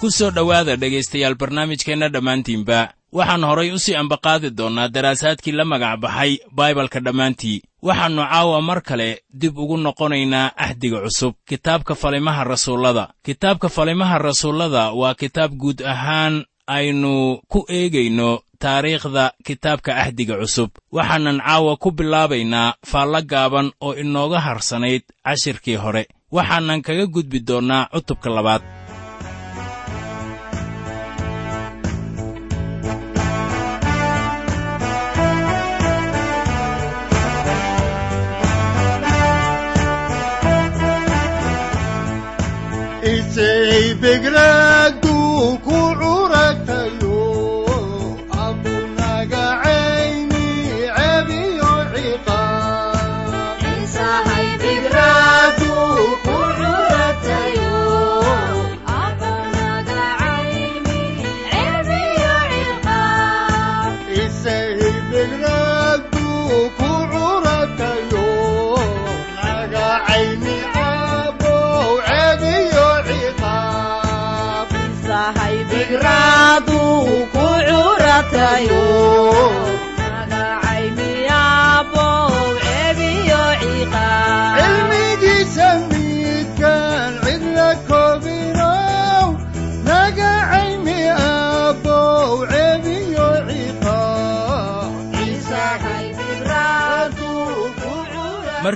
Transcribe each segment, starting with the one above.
ku soo dhowaada dhegaystayaal barnaamijkeenna dhammaantiinba waxaan horay u sii ambaqaadi doonnaa daraasaadkii la magac baxay baibalka dhammaantii. Waxaannu caawa mar kale dib ugu noqonaynaa ahdiga cusub. Kitaabka falimaha rasuullada. Kitaabka falimaha rasuullada waa kitaab guud ahaan aynu ku eegayno taariikhda kitaabka ahdiga cusub. Waxaanan caawa ku bilaabaynaa faallo gaaban oo inooga harsanayd cashirkii hore. Waxaanan kaga gudbi doonnaa cutubka labaad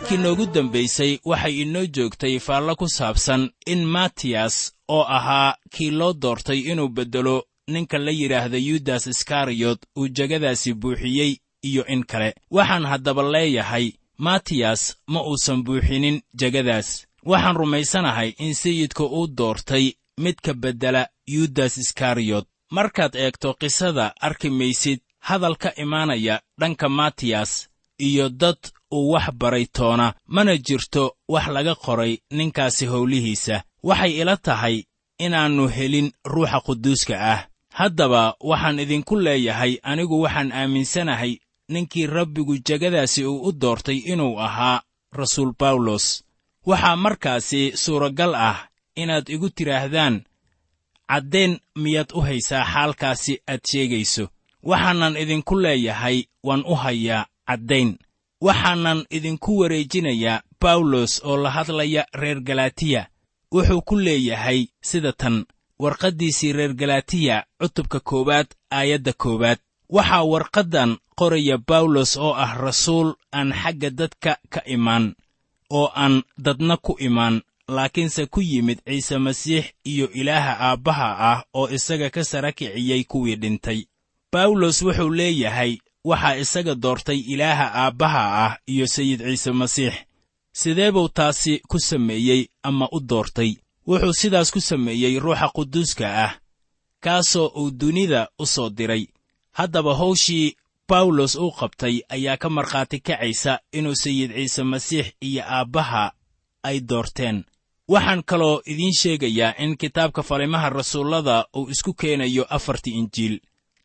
ciqaab markii noogu dambaysay waxay inoo joogtay faallo ku saabsan in matiyas oo ahaa kii loo doortay inuu beddelo ninka la yidhaahda yudas iskariyot uu jegadaasi buuxiyey iyo in kale. Waxaan haddaba leeyahay matiyas ma uusan buuxinin jegadaas waxaan rumaysanahay in sayidka uu doortay mid ka beddela yudas iskariyot markaad eegto qisada arki maysid hadal ka imaanaya dhanka matiyas iyo dad uu wax baray toona mana jirto wax laga qoray ninkaasi howlihiisa. Waxay ila tahay inaannu helin ruuxa quduuska ah. Haddaba waxaan idinku leeyahay anigu waxaan aaminsanahay ninkii rabbigu jegadaasi uu u doortay inuu ahaa rasuul bawlos waxaa markaasi suuragal ah inaad igu tidhaahdaan caddayn miyaad u haysaa xaalkaasi aad sheegayso. Waxaanan idinku leeyahay waan u hayaa caddayn waxaanan idinku wareejinayaa bawlos oo la hadlaya reer galatiya wuxuu ku leeyahay sida tan warqaddiisii reer galatiya cutubka koowaad aayadda koowaad. Waxaa warqaddan qoraya bawlos oo ah rasuul aan xagga dadka ka imaan oo aan dadna ku imaan laakiinse ku yimid ciise masiix iyo ilaaha aabbaha ah oo isaga ka sara kiciyey kuwii dhintay. Bawlos wuxuu leeyahay waxaa isaga doortay ilaaha aabbaha ah iyo sayid ciise masiix. Sidee buu taasi ku sameeyey ama u doortay. Wuxuu sidaas ku sameeyey ruuxa quduuska ah kaasoo uu dunida u soo diray. Haddaba hawshii bawlos uu qabtay ayaa ka markhaati kacaysa inuu sayid ciise masiix iyo aabbaha ay doorteen. Waxaan kaloo idiin sheegayaa in kitaabka falimaha rasuullada uu isku keenayo afarta injiil.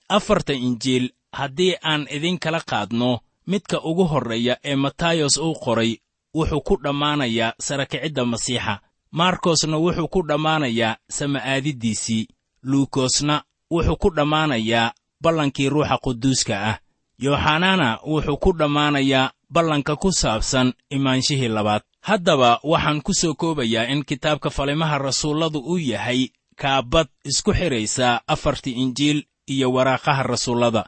Afarta injiil haddii aan idin kala qaadno midka ugu horreeya ee matayos uu qoray wuxuu ku dhammaanayaa sarakicidda masiixa. Markosna wuxuu ku dhammaanayaa sama'aadiddiisii luukosna wuxuu ku dhammaanayaa ballankii ruuxa quduuska ah. Yooxanana wuxuu ku dhammaanayaa ballanka ku saabsan imaanshihii labaad. Haddaba waxaan ku soo koobayaa in kitaabka falimaha rasuulladu uu yahay kaabad isku xidhaysa afartii injiil iyo waraaqaha rasuullada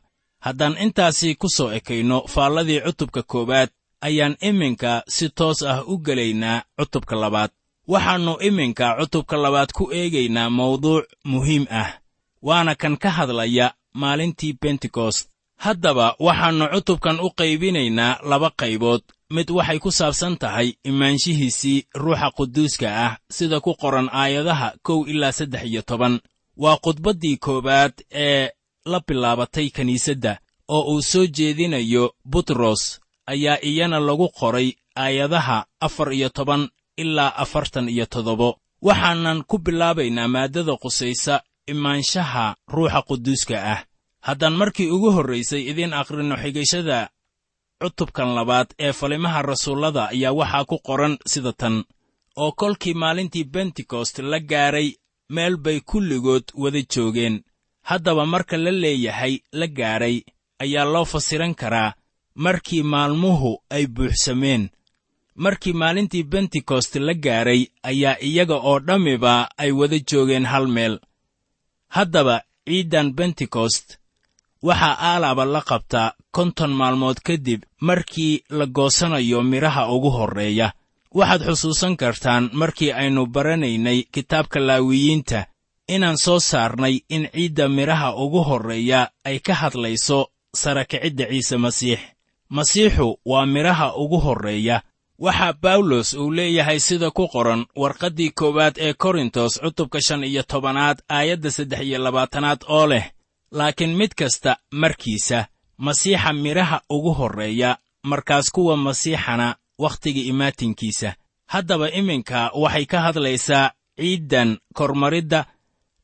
haddaan intaasi ku soo ekayno faalladii cutubka koowaad ayaan iminka si toos ah u gelaynaa cutubka labaad. Waxaannu iminka cutubka labaad ku eegaynaa mawduuc muhiim ah waana kan ka hadlaya maalintii bentekost haddaba waxaannu cutubkan u qaybinaynaa laba qaybood. Mid waxay ku saabsan tahay imaanshihiisii ruuxa quduuska ah sida ku qoran aayadaha kow ilaa saddex iyo toban. Waa khudbaddii koowaad ee la bilaabatay kiniisadda oo uu soo jeedinayo butros ayaa iyana lagu qoray aayadaha afar iyo toban ilaa afartan iyo toddobo. Waxaanan ku bilaabaynaa maaddada qusaysa imaanshaha ruuxa quduuska ah. Haddaan markii ugu horraysay idiin akhrinno xigashada cutubkan labaad ee falimaha rasuullada ayaa waxaa ku qoran sida tan oo kolkii maalintii bentekost la gaaray meel bay kulligood wada joogeen haddaba marka la leeyahay la gaadhay ayaa loo fasiran karaa markii maalmuhu ay buuxsameen. Markii maalintii bentekost la gaadhay ayaa iyaga oo dhammiba ay wada joogeen hal meel. Haddaba ciiddan bentekost waxaa aalaaba la qabtaa konton maalmood kadib markii la goosanayo midhaha ugu horreeya. Waxaad xusuusan kartaan markii aynu baranaynay kitaabka laawiyiinta inaan soo saarnay in ciidda midhaha ugu horreeya ay ka hadlayso sarakicidda ciise masiix. Masiixu waa midhaha ugu horreeya. Waxaa bawlos uu leeyahay sida ku qoran warqaddii koowaad ee korintos cutubka shan iyo tobanaad aayadda saddex iyo labaatanaad oo leh laakiin mid kasta markiisa masiixa midhaha ugu horreeya markaas kuwa masiixana wakhtiga imaatinkiisa. Haddaba iminka waxay ka hadlaysaa ciiddan kormaridda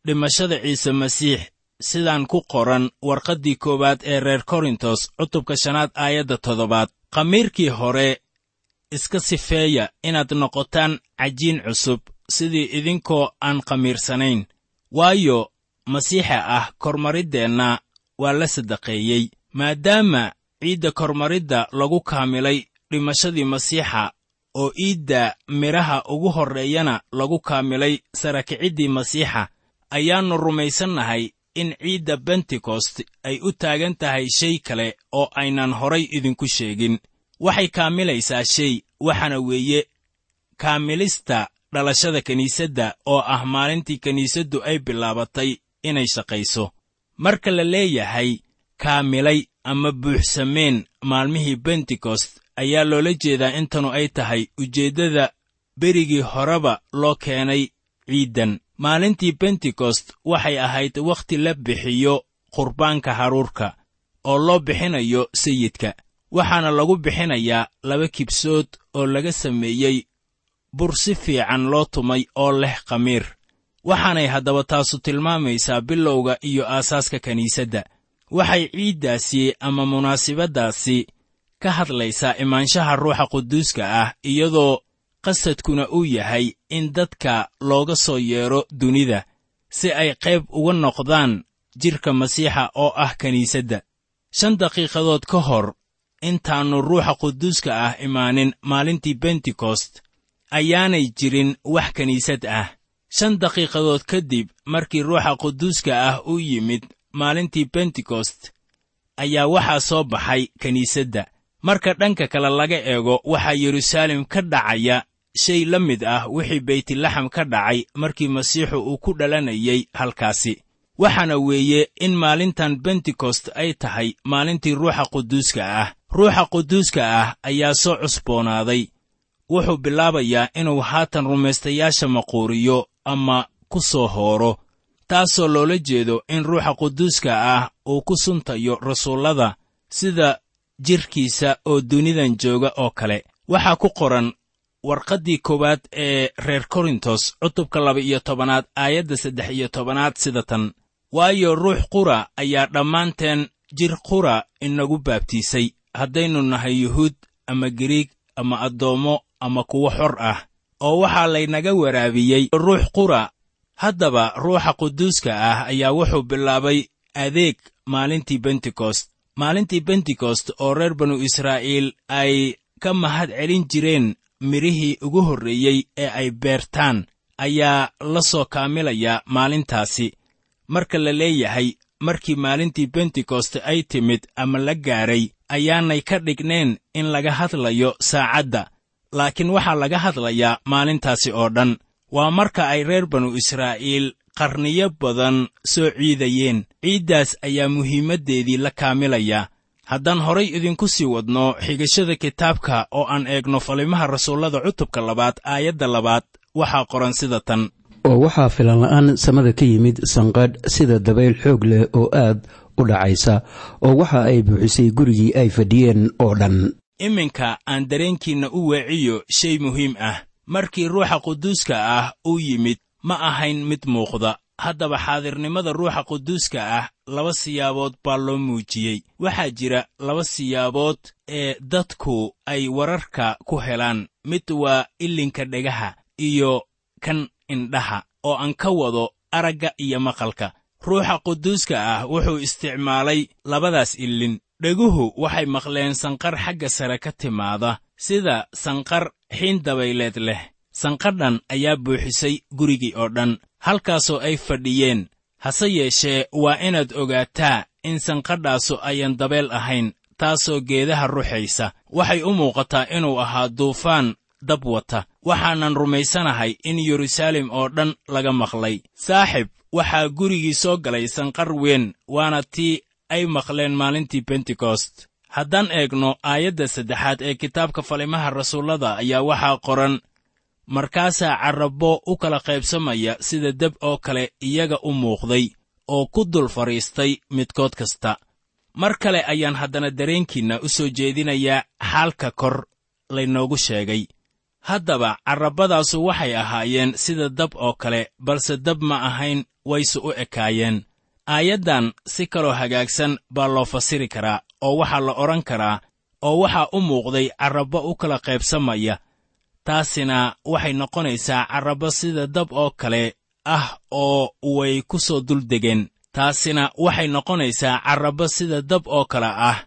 dhimashada ciise masiix sidaan ku qoran warqaddii koowaad ee reer korintos cutubka shanaad aayadda toddobaad. Khamiirkii hore iska sifeeya inaad noqotaan cajiin cusub sidii idinkoo aan khamiirsanayn. Waayo masiixa ah kormariddeenna waa la saddaqeeyey. Maadaama ciidda kormaridda lagu kaamilay dhimashadii masiixa oo iidda midhaha ugu horreeyana lagu kaamilay sarakiciddii masiixa ayaannu rumaysannahay in ciidda bentekost ay u taagan tahay shay kale oo aynan horay idinku sheegin. Waxay kaamilaysaa shay waxaana weeye kaamilista dhalashada kiniisadda oo ah maalintii kiniisaddu ay bilaabatay inay shaqayso. Marka la leeyahay kaamilay ama buuxsameen maalmihii bentekost ayaa loola jeedaa intanu ay tahay ujeeddada berigii horeba loo keenay ciiddan maalintii bentekost waxay ahayd wakhti la bixiyo qurbaanka haruurka oo loo bixinayo sayidka. Waxaana lagu bixinayaa laba kibsood oo laga sameeyey bur si fiican loo tumay oo leh khamiir. Waxaanay haddaba taasu tilmaamaysaa bilowga iyo aasaaska kiniisadda waxay ciiddaasi ama munaasibaddaasi ka hadlaysaa imaanshaha ruuxa quduuska ah iyadoo qasadkuna uu yahay in dadka looga soo yeedho dunida si ay qayb uga noqdaan jidhka masiixa oo ah kiniisadda shan daqiiqadood ka hor intaannu ruuxa quduuska ah imaanin maalintii bentekost ayaanay jirin wax kiniisad ah. Shan daqiiqadood kadib markii ruuxa quduuska ah u yimid maalintii bentekost ayaa waxaa soo baxay kiniisadda marka dhanka kale laga eego waxaa yeruusaalem ka dhacaya shay la mid ah wixii beytlaxam ka dhacay markii masiixu uu ku dhalanayay halkaasi. Waxaana weeye in maalintan bentekost ay tahay maalintii ruuxa quduuska ah. Ruuxa quduuska ah ayaa soo cusboonaaday. Wuxuu bilaabayaa inuu haatan rumaystayaasha maquuriyo ama ku soo hooro taasoo loola jeedo in ruuxa quduuska ah uu ku suntayo rasuullada sida jidhkiisa oo dunidan jooga oo kale. Waxaa ku qoran warqaddii koowaad ee reer korintos cutubka laba iyo tobanaad aayadda saddex iyo tobanaad sida tan. Waayo ruux qura ayaa dhammaanteen jir qura inagu baabtiisay. Haddaynu nahay yuhuud ama giriig ama addoommo ama kuwo xor ah oo waxaa laynaga waraabiyey ruux qura. Haddaba ruuxa quduuska ah ayaa wuxuu bilaabay adeeg maalintii bentekost maalintii bentekost oo reer banu israa'iil ay ka mahad celin jireen midhihii ugu horreeyey ee ay beertaan ayaa la soo kaamilayaa maalintaasi. Marka la leeyahay markii maalintii bentekoste ay timid ama la gaaray ayaanay ka dhigneen in laga hadlayo saacadda laakiin waxaa laga hadlayaa maalintaasi oo dhan. Waa marka ay reer banu israa'iil qarniyo badan soo ciidayeen. Ciiddaas ayaa muhiimaddeedii la kaamilayaa haddaan horay idinku sii wadno xigashada kitaabka oo aan eegno falimaha rasuullada cutubka labaad aayadda labaad waxaa qoran sida tan. Oo waxaa filanla'aan samada ka yimid sanqadh sida dabayl xoog leh oo aad u dhacaysa oo waxa ay buuxisay gurigii ay fadhiyeen oo dhan. Iminka aan dareenkiinna u weeciyo shay muhiim ah. Markii ruuxa quduuska ah uu yimid ma ahayn mid muuqda. Haddaba xaadirnimada ruuxa quduuska ah laba siyaabood baa loo muujiyey. Waxaa jira laba siyaabood ee dadku ay wararka ku helaan. Mid waa ilinka dhegaha iyo kan indhaha oo aan ka wado aragga iyo maqalka. Ruuxa quduuska ah wuxuu isticmaalay labadaas ilin dheguhu waxay maqleen sanqar xagga sare ka timaada sida sanqar xiin dabayleed leh. Sanqadhan ayaa buuxisay gurigii oo dhan halkaasoo ay fadhiyeen hase yeeshee waa inaad ogaataa in sanqadhaasu ayan dabeel ahayn taasoo geedaha ruxaysa. Waxay u muuqataa inuu ahaa duufaan dab wata. Waxaanan rumaysanahay in yeruusaalem oo dhan laga maqlay. Saaxib waxaa gurigii soo galay sanqar weyn waana tii ay maqleen maalintii bentekost haddaan eegno aayadda saddexaad ee kitaabka falimaha rasuullada ayaa waxaa qoran markaasaa carrabbo u kala qaybsamaya sida deb oo kale iyaga u muuqday oo ku dul fadhiistay midkood kasta. Mar kale ayaan haddana dareenkiinna u soo jeedinayaa xaalka kor laynoogu sheegay. Haddaba carrabbadaasu waxay ahaayeen sida dab oo kale balse dab ma ahayn wayse u ekaayeen. Aayaddan si kaloo hagaagsan baa loo fasiri karaa oo waxaa la odhan karaa oo waxaa u muuqday carrabbo u kala qaybsamaya taasina waxay noqonaysaa carrabbo sida dab oo kale ah oo way ku soo duldegeen taasina waxay noqonaysaa carrabbo sida dab oo kale ah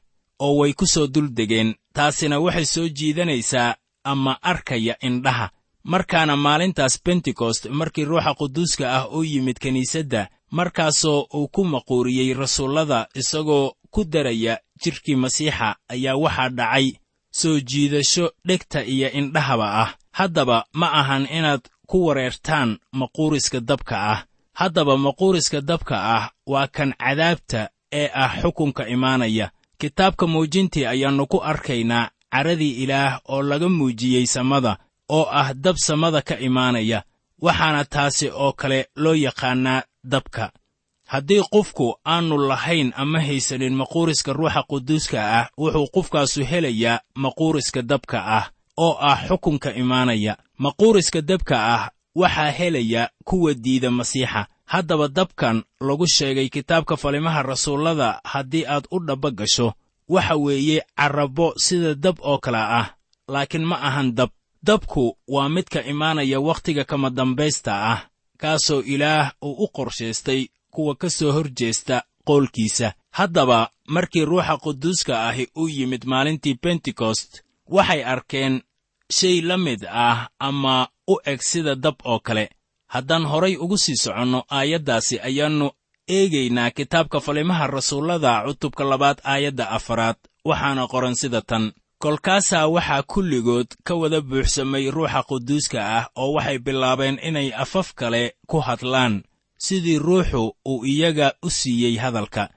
oo way ku soo duldegeen taasina waxay soo jiidanaysaa ama arkaya indhaha. Markaana maalintaas bentekost markii ruuxa quduuska ah uu yimid kiniisadda markaasoo uu ku maquuriyey rasuullada isagoo ku daraya jidhkii masiixa ayaa waxaa dhacay soo jiidasho dhegta iyo indhahaba ah. Haddaba ma ahan inaad ku wareertaan maquuriska dabka ah. Haddaba maquuriska dabka ah waa kan cadaabta ee ah xukunka imaanaya. Kitaabka muujintii ayaannu ku arkaynaa caradii ilaah oo laga muujiyey samada oo ah dab samada ka imaanaya. Waxaana taasi oo kale loo yaqaannaa dabka haddii qofku aannu lahayn ama haysanin maquuriska ruuxa quduuska ah wuxuu qofkaasu helayaa maquuriska dabka ah oo ah xukunka imaanaya. Maquuriska dabka ah waxaa helaya kuwa diida masiixa. Haddaba dabkan lagu sheegay kitaabka falimaha rasuullada haddii aad u dhabba gasho waxa weeye carrabbo sida dab oo kale ah laakiin ma ahan dab. Dabku waa midka imaanaya wakhtiga kama dambaysta ah kaasoo ilaah uu u qorshaystay kuwa ka soo hor jeesta qoolkiisa haddaba markii ruuxa quduuska ahi uu yimid maalintii bentekost waxay arkeen shay la mid ah ama u eg sida dab oo kale. Haddaan horay ugu sii soconno aayaddaasi ayaannu eegaynaa kitaabka falimaha rasuullada cutubka labaad aayadda afaraad. Waxaana qoran sida tan. Kolkaasaa waxaa kulligood ka wada buuxsamay ruuxa quduuska ah oo waxay bilaabeen inay afaf kale ku hadlaan sidii ruuxu uu iyaga u siiyey hadalka.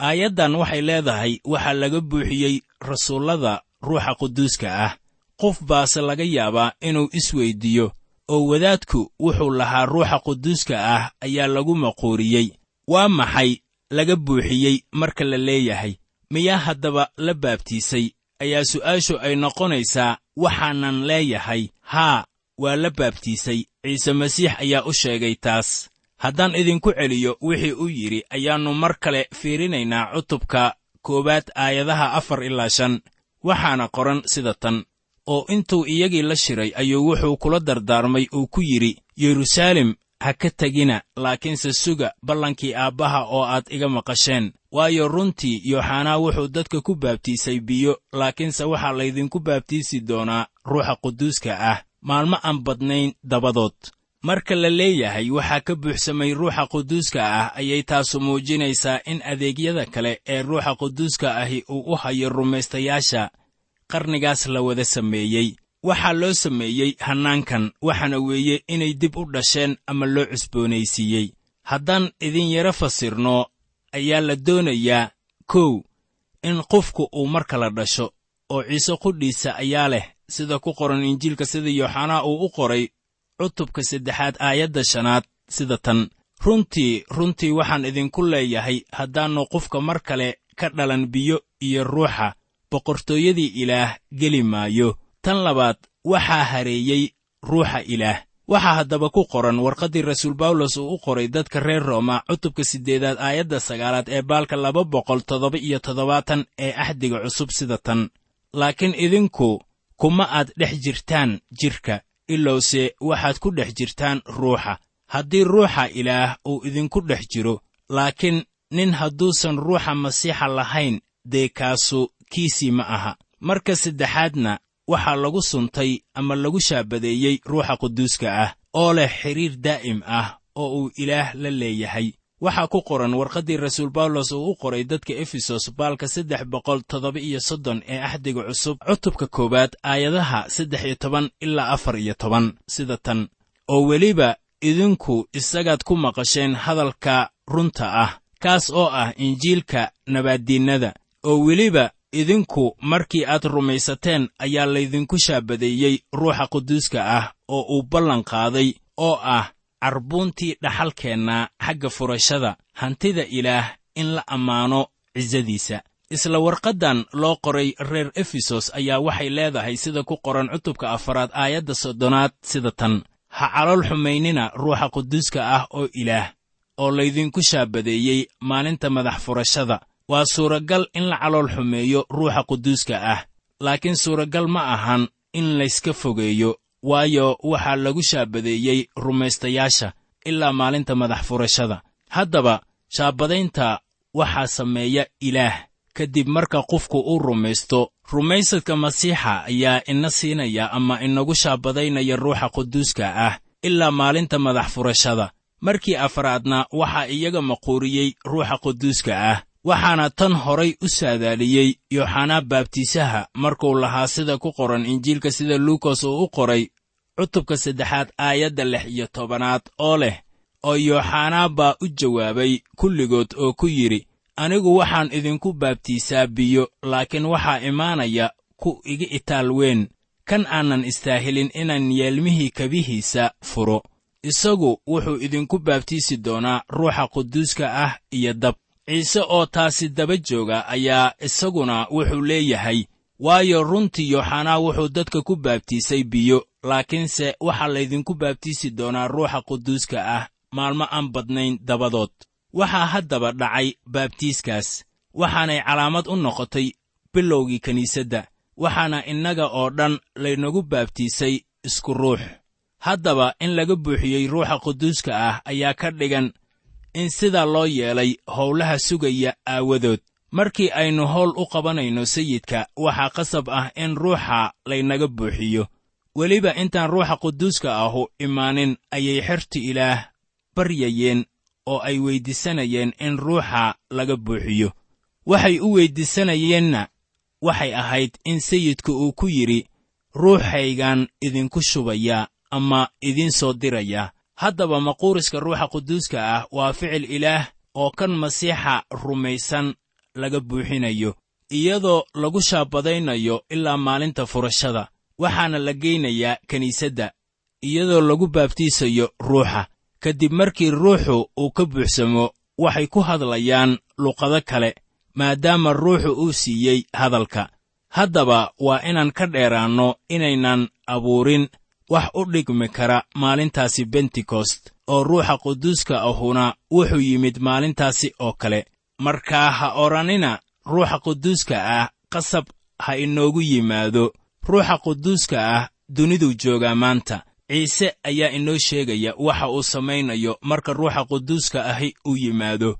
Aayaddan waxay leedahay waxaa laga buuxiyey rasuullada ruuxa quduuska ah. Qof baase laga yaabaa inuu isweyddiiyo oo wadaadku wuxuu lahaa ruuxa quduuska ah ayaa lagu maquuriyey. Waa maxay laga buuxiyey marka la leeyahay? Miyaa haddaba la baabtiisay? Ayaa su'aashu ay noqonaysaa waxaanan leeyahay haa waa la baabtiisay. Ciise masiix ayaa u sheegay taas haddaan idinku celiyo wixii u yidhi ayaannu mar kale fiirinaynaa cutubka koowaad aayadaha afar ilaa shan. Waxaana qoran sida tan oo intuu iyagii la shiray ayuu wuxuu kula dardaarmay uu ku yidhi yeruusaalem ha ka tegina laakiinse suga ballankii aabbaha oo aad iga maqasheen. Waayo runtii yooxanaa wuxuu dadka ku baabtiisay biyo laakiinse waxaa laydinku baabtiisi doonaa ruuxa quduuska ah. Maalmo aan badnayn dabadood marka la leeyahay waxaa ka buuxsamay ruuxa quduuska ah ayay taasu muujinaysaa in adeegyada kale ee ruuxa quduuska ahi uu u hayo rumaystayaasha qarnigaas la wada sameeyey. Waxaa loo sameeyey hannaankan waxaana weeye inay dib u dhasheen ama loo cusboonaysiiyey. Haddaan idin yaro fasirno ayaa la doonayaa kow in qofku uu mar kala dhasho oo ciise qudhiisa ayaa leh sida ku qoran injiilka sida yooxanaa uu u qoray cutubka saddexaad aayadda shanaad sida tan. Runtii runtii waxaan idinku leeyahay haddaannu qofka mar kale ka dhalan biyo iyo ruuxa boqortooyadii ilaah geli maayo. Tan labaad waxaa hareeyey ruuxa ilaah. Waxaa haddaba ku qoran warqaddii rasuul bawlos uu u qoray dadka reer rooma cutubka siddeedaad aayadda sagaalaad ee baalka laba boqol toddoba iyo toddobaatan ee axdiga cusub sida tan. Laakiin idinku kuma aad dhex jirtaan jidhka ilowse waxaad ku dhex jirtaan ruuxa. Haddii ruuxa ilaah uu idinku dhex jiro laakiin nin hadduusan ruuxa masiixa lahayn dee kaasu kiisii ma aha. Marka saddexaadna waxaa lagu suntay ama lagu shaabadeeyey ruuxa quduuska ah oo leh xidhiir daa'im ah oo uu ilaah la leeyahay waxaa ku qoran warqaddii rasuul bawlos uu u qoray dadka efesos baalka saddex boqol toddoba iyo soddon ee axdiga cusub cutubka koowaad aayadaha saddex iyo toban ilaa afar iyo toban. Sida tan oo weliba idinku isagaad ku maqasheen hadalka runta ah kaas oo ah injiilka nabaaddiinnada. Oo weliba idinku markii aad rumaysateen ayaa laydinku shaabadeeyey ruuxa quduuska ah oo uu ballan qaaday oo ah carbuuntii dhaxalkeenna xagga furashada hantida ilaah in la ammaano cisadiisa isla warqaddan loo qoray reer efesos ayaa waxay leedahay sida ku qoran cutubka afaraad aayadda soddonaad sida tan. Ha calool xumaynina ruuxa quduuska ah oo ilaah oo laydinku shaabadeeyey maalinta madax furashada. Waa suuragal in la calool xumeeyo ruuxa quduuska ah laakiin suuragal ma ahan in layska fogeeyo waayo waxaa lagu shaabadeeyey rumaystayaasha ilaa maalinta madax furashada. Haddaba shaabadaynta waxaa sameeya ilaah. Kadib marka qofku uu rumaysto rumaysadka masiixa ayaa ina siinaya ama inagu shaabadaynaya ruuxa quduuska ah ilaa maalinta madax furashada. Markii afraadna waxaa iyaga maquuriyey ruuxa quduuska ah waxaana tan horay u saadaaliyey yooxanaa baabtiisaha markuu lahaa sida ku qoran injiilka sida luukas uu u qoray cutubka saddexaad aayadda lix iyo tobanaad oo leh oo yooxanaa baa u jawaabay kulligood oo ku yidhi anigu waxaan idinku baabtiisaa biyo laakiin waxaa imaanaya ku iga itaal weyn. Kan aanan istaahilin inaan yeelmihii kabihiisa furo isagu wuxuu idinku baabtiisi doonaa ruuxa quduuska ah iyo dab. Ciise oo taasi daba jooga ayaa isaguna wuxuu leeyahay waayo runtii yooxanaa wuxuu dadka ku baabtiisay biyo laakiinse waxaa laydinku baabtiisi doonaa ruuxa quduuska ah maalmo aan badnayn dabadood. Waxaa haddaba dhacay baabtiiskaas waxaanay calaamad u noqotay bilowgii kiniisadda waxaana innaga oo dhan laynagu baabtiisay isku ruux. Haddaba in laga buuxiyey ruuxa quduuska ah ayaa ka dhigan in sidaa loo yeelay howlaha sugaya aawadood markii aynu howl u qabanayno sayidka waxaa qasab ah in ruuxa laynaga buuxiyo. Weliba intaan ruuxa quduuska ahu imaanin ayay xertu ilaah baryayeen oo ay weyddiisanayeen in ruuxa laga buuxiyo. Waxay u weyddiisanayeenna waxay ahayd in sayidku uu ku yidhi ruuxaygaan idinku shubayaa ama idiin soo dirayaa haddaba maquuriska ruuxa quduuska ah waa ficil ilaah oo kan masiixa rumaysan laga buuxinayo iyadoo lagu shaabadaynayo ilaa maalinta furashada waxaana la geynayaa kiniisadda iyadoo lagu baabtiisayo ruuxa. Kadib markii ruuxu uu ka buuxsamo waxay ku hadlayaan luqado kale maadaama ruuxu uu siiyey hadalka. Haddaba waa inaan ka dheeraanno inaynan abuurin wax u dhigmi kara maalintaasi bentekost oo ruuxa quduuska ahuna wuxuu yimid maalintaasi oo kale markaa ha odhanina ruuxa quduuska ah qasab ha inoogu yimaado. Ruuxa quduuska ah duniduu joogaa maanta. Ciise ayaa inoo sheegaya waxa uu samaynayo marka ruuxa quduuska ahi uu yimaado.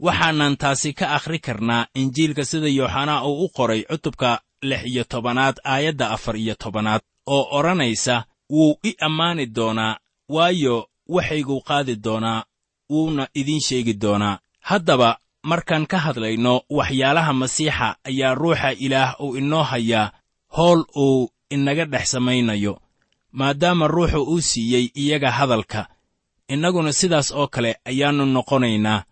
Waxaanan taasi ka akhri karnaa injiilka sida yooxanaa uu u qoray cutubka lix iyo tobanaad aayadda afar iyo tobanaad oo odhanaysa wuu i ammaani doonaa waayo waxayguu qaadi doonaa wuuna idiin sheegi doonaa. Haddaba markaan ka hadlayno waxyaalaha masiixa ayaa ruuxa ilaah uu inoo hayaa howl uu inaga dhex samaynayo maadaama ruuxu uu siiyey iyaga hadalka. Innaguna sidaas oo kale ayaannu noqonaynaa.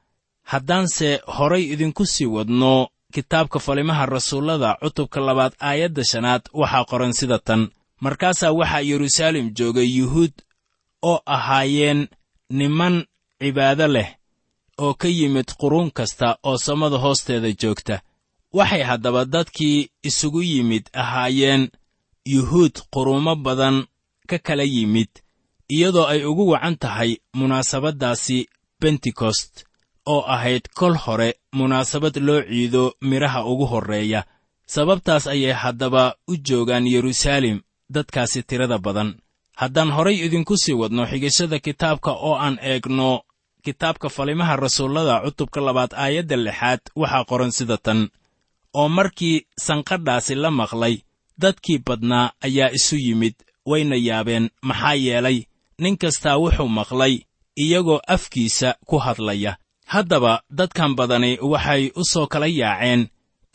Haddaanse horay idinku sii wadno kitaabka falimaha rasuullada cutubka labaad aayadda shanaad waxaa qoran sida tan. Markaasaa waxaa yeruusaalem joogay yuhuud oo ahaayeen niman cibaado leh oo ka yimid quruun kasta oo samada hoosteeda joogta. Waxay haddaba dadkii isugu yimid ahaayeen yuhuud quruumo badan ka kala yimid iyadoo ay ugu wacan tahay munaasabaddaasi bentekost oo ahayd kol hore munaasabad loo ciido midhaha ugu horreeya. Sababtaas ayay haddaba u joogaan yeruusaalem dadkaasi tirada badan. Haddaan horay idinku sii wadno xigashada kitaabka oo aan eegno kitaabka falimaha rasuullada cutubka labaad aayadda lixaad waxaa qoran sida tan. Oo markii sanqadhaasi la maqlay dadkii badnaa ayaa isu yimid wayna yaabeen maxaa yeelay nin kastaa wuxuu maqlay iyagoo afkiisa ku hadlaya. Haddaba dadkan badani waxay u soo kala yaaceen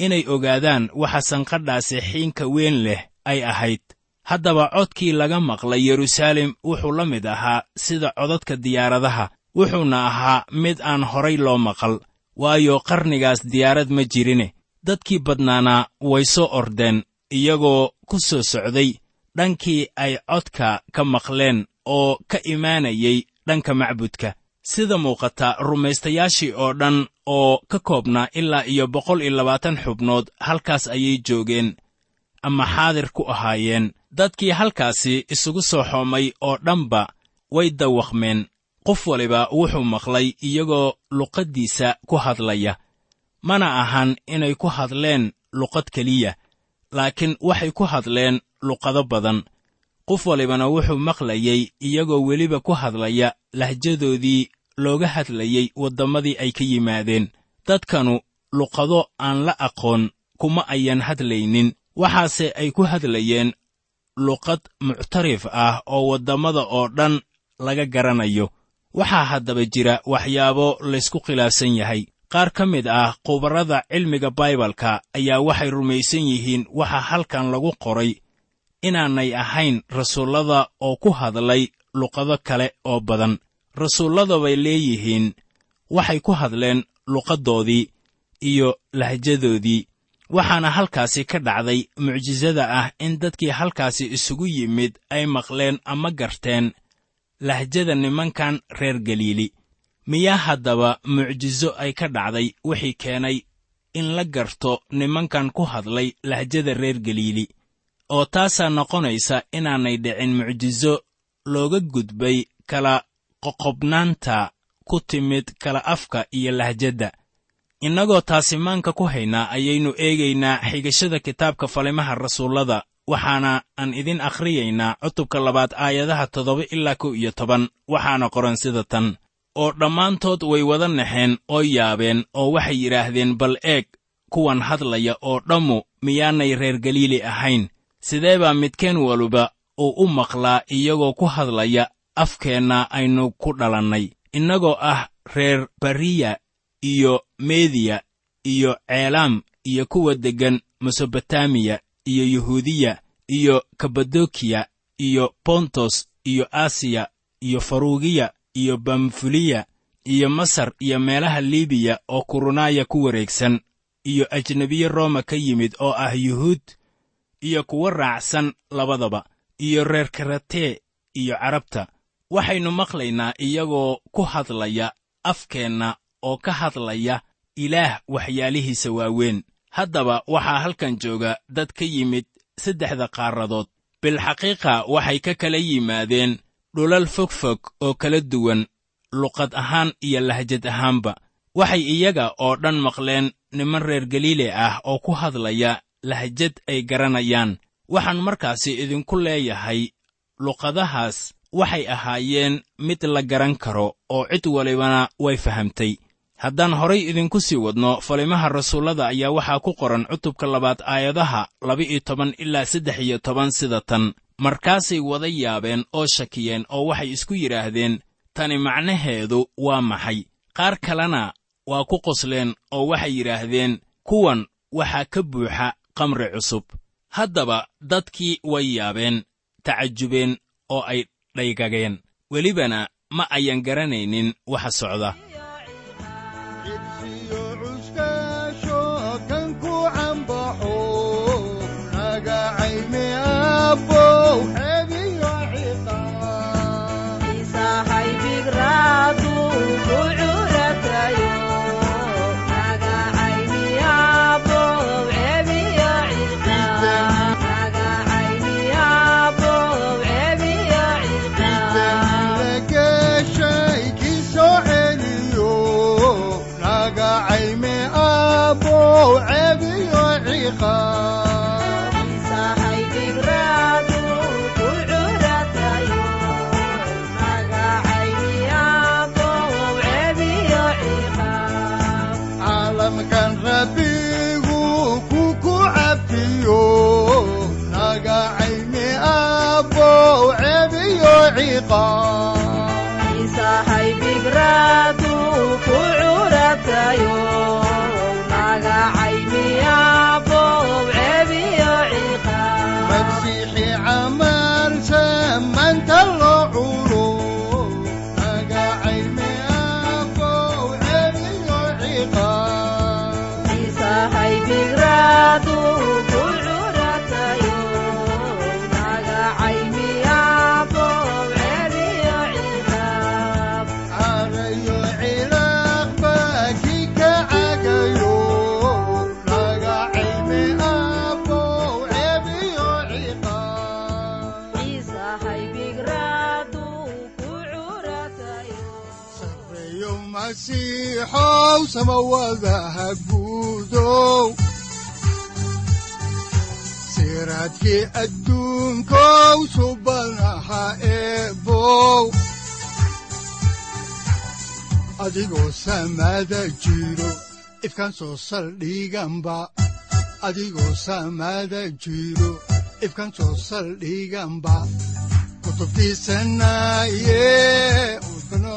inay ogaadaan waxa sanqadhaasi xiinka weyn leh ay ahayd. Haddaba codkii laga maqlay yeruusaalem wuxuu la mid ahaa sida codadka diyaaradaha wuxuuna ahaa mid aan horay loo maqal waayo qarnigaas diyaarad ma jirine. Dadkii badnaana way soo ordeen iyagoo ku soo socday dhankii ay codka ka maqleen oo ka imaanayay dhanka macbudka. Sida muuqata rumaystayaashii oo dhan oo ka koobnaa ilaa iyo boqol iyo labaatan xubnood halkaas ayay joogeen ama xaadir ku ahaayeen. Dadkii halkaasi isugu soo xoomay oo dhanba way dawaqmeen qof waliba wuxuu maqlay iyagoo luqaddiisa ku hadlaya. Mana ahan inay ku hadleen luqad keliya laakiin waxay ku hadleen luqado badan. Qof walibana wuxuu maqlayey iyagoo weliba ku hadlaya lahjadoodii looga hadlayey waddamadii ay ka yimaadeen. Dadkanu luqado aan la aqoon kuma ayan hadlaynin waxaase ay ku hadlayeen luqad muctarif ah oo waddamada oo dhan laga garanayo waxaa haddaba jira waxyaabo laysku khilaafsan yahay. Qaar ka mid ah khubarrada cilmiga baibalka ayaa waxay rumaysan yihiin waxa halkan lagu qoray inaanay ahayn rasuullada oo ku hadlay luqado kale oo badan. Rasuullada bay leeyihiin waxay ku hadleen luqaddoodii iyo lahjadoodii. Waxaana halkaasi ka dhacday mucjisada ah in dadkii halkaasi isugu yimid ay maqleen ama garteen lahjada nimankan reer galiili. Miyaa haddaba mucjiso ay ka dhacday wixii keenay in la garto nimankan ku hadlay lahjada reer galiili oo taasaa noqonaysa inaanay dhicin mucjiso looga gudbay kala qoqobnaanta ku timid kala afka iyo lahjadda. Innagoo taasi maanka ku haynaa ayaynu eegaynaa xigashada kitaabka falimaha rasuullada waxaana aan idin akhriyaynaa cutubka labaad aayadaha toddoba ilaa kow iyo toban waxaana qoran sida tan. Oo dhammaantood way wada naxeen oo yaabeen oo waxay yidhaahdeen bal eeg kuwan hadlaya oo dhammu miyaanay reer galiili ahayn. Sidee baa midkeen waliba uu u maqlaa iyagoo ku hadlaya afkeenna aynu ku dhalannay? Innagoo ah reer bariya iyo mediya iyo ceelaam iyo kuwa deggan mesobotamiya iyo yuhuudiya iyo kabadokiya iyo bontos iyo asiya iyo faruugiya iyo bamfuliya iyo masar iyo meelaha libiya oo kurunaaya ku wareegsan iyo ajnebiye rooma ka yimid oo ah yuhuud iyo kuwa raacsan labadaba iyo reer karatee iyo carabta. Waxaynu maqlaynaa iyagoo ku hadlaya afkeenna oo ka hadlaya ilaah waxyaalihiisa waaweyn haddaba waxaa halkan jooga dad ka yimid saddexda qaaradood. Bilxaqiiqa waxay ka kala yimaadeen dhulal fogfog oo kala duwan luqad ahaan iyo lahjad ahaanba. Waxay iyaga oo dhan maqleen niman reer galiile ah oo ku hadlaya lahjad ay garanayaan. Waxaan markaasi idinku leeyahay luqadahaas waxay ahaayeen mid la garan karo oo cid walibana way fahamtay haddaan horay idinku sii wadno falimaha rasuullada ayaa waxaa ku qoran cutubka labaad aayadaha laba-iyo toban ilaa saddex iyo toban sida tan. Markaasay wada yaabeen oo shakiyeen oo waxay isku yidhaahdeen tani macnaheedu waa maxay? Qaar kalena waa ku qosleen oo waxay yidhaahdeen kuwan waxaa ka buuxa kamri cusub. Haddaba dadkii way yaabeen tacajubeen oo ay dhaygageen. Welibana ma ayan garanaynin waxa socda cebiyo masiixow samawadaha guudow siraadkii adduunkow subanaha eebow adigoo samada jiro ifkaan soo saldhiganba adigoo samada jiro ifkaan soo saldhiganba kutubtiisanaye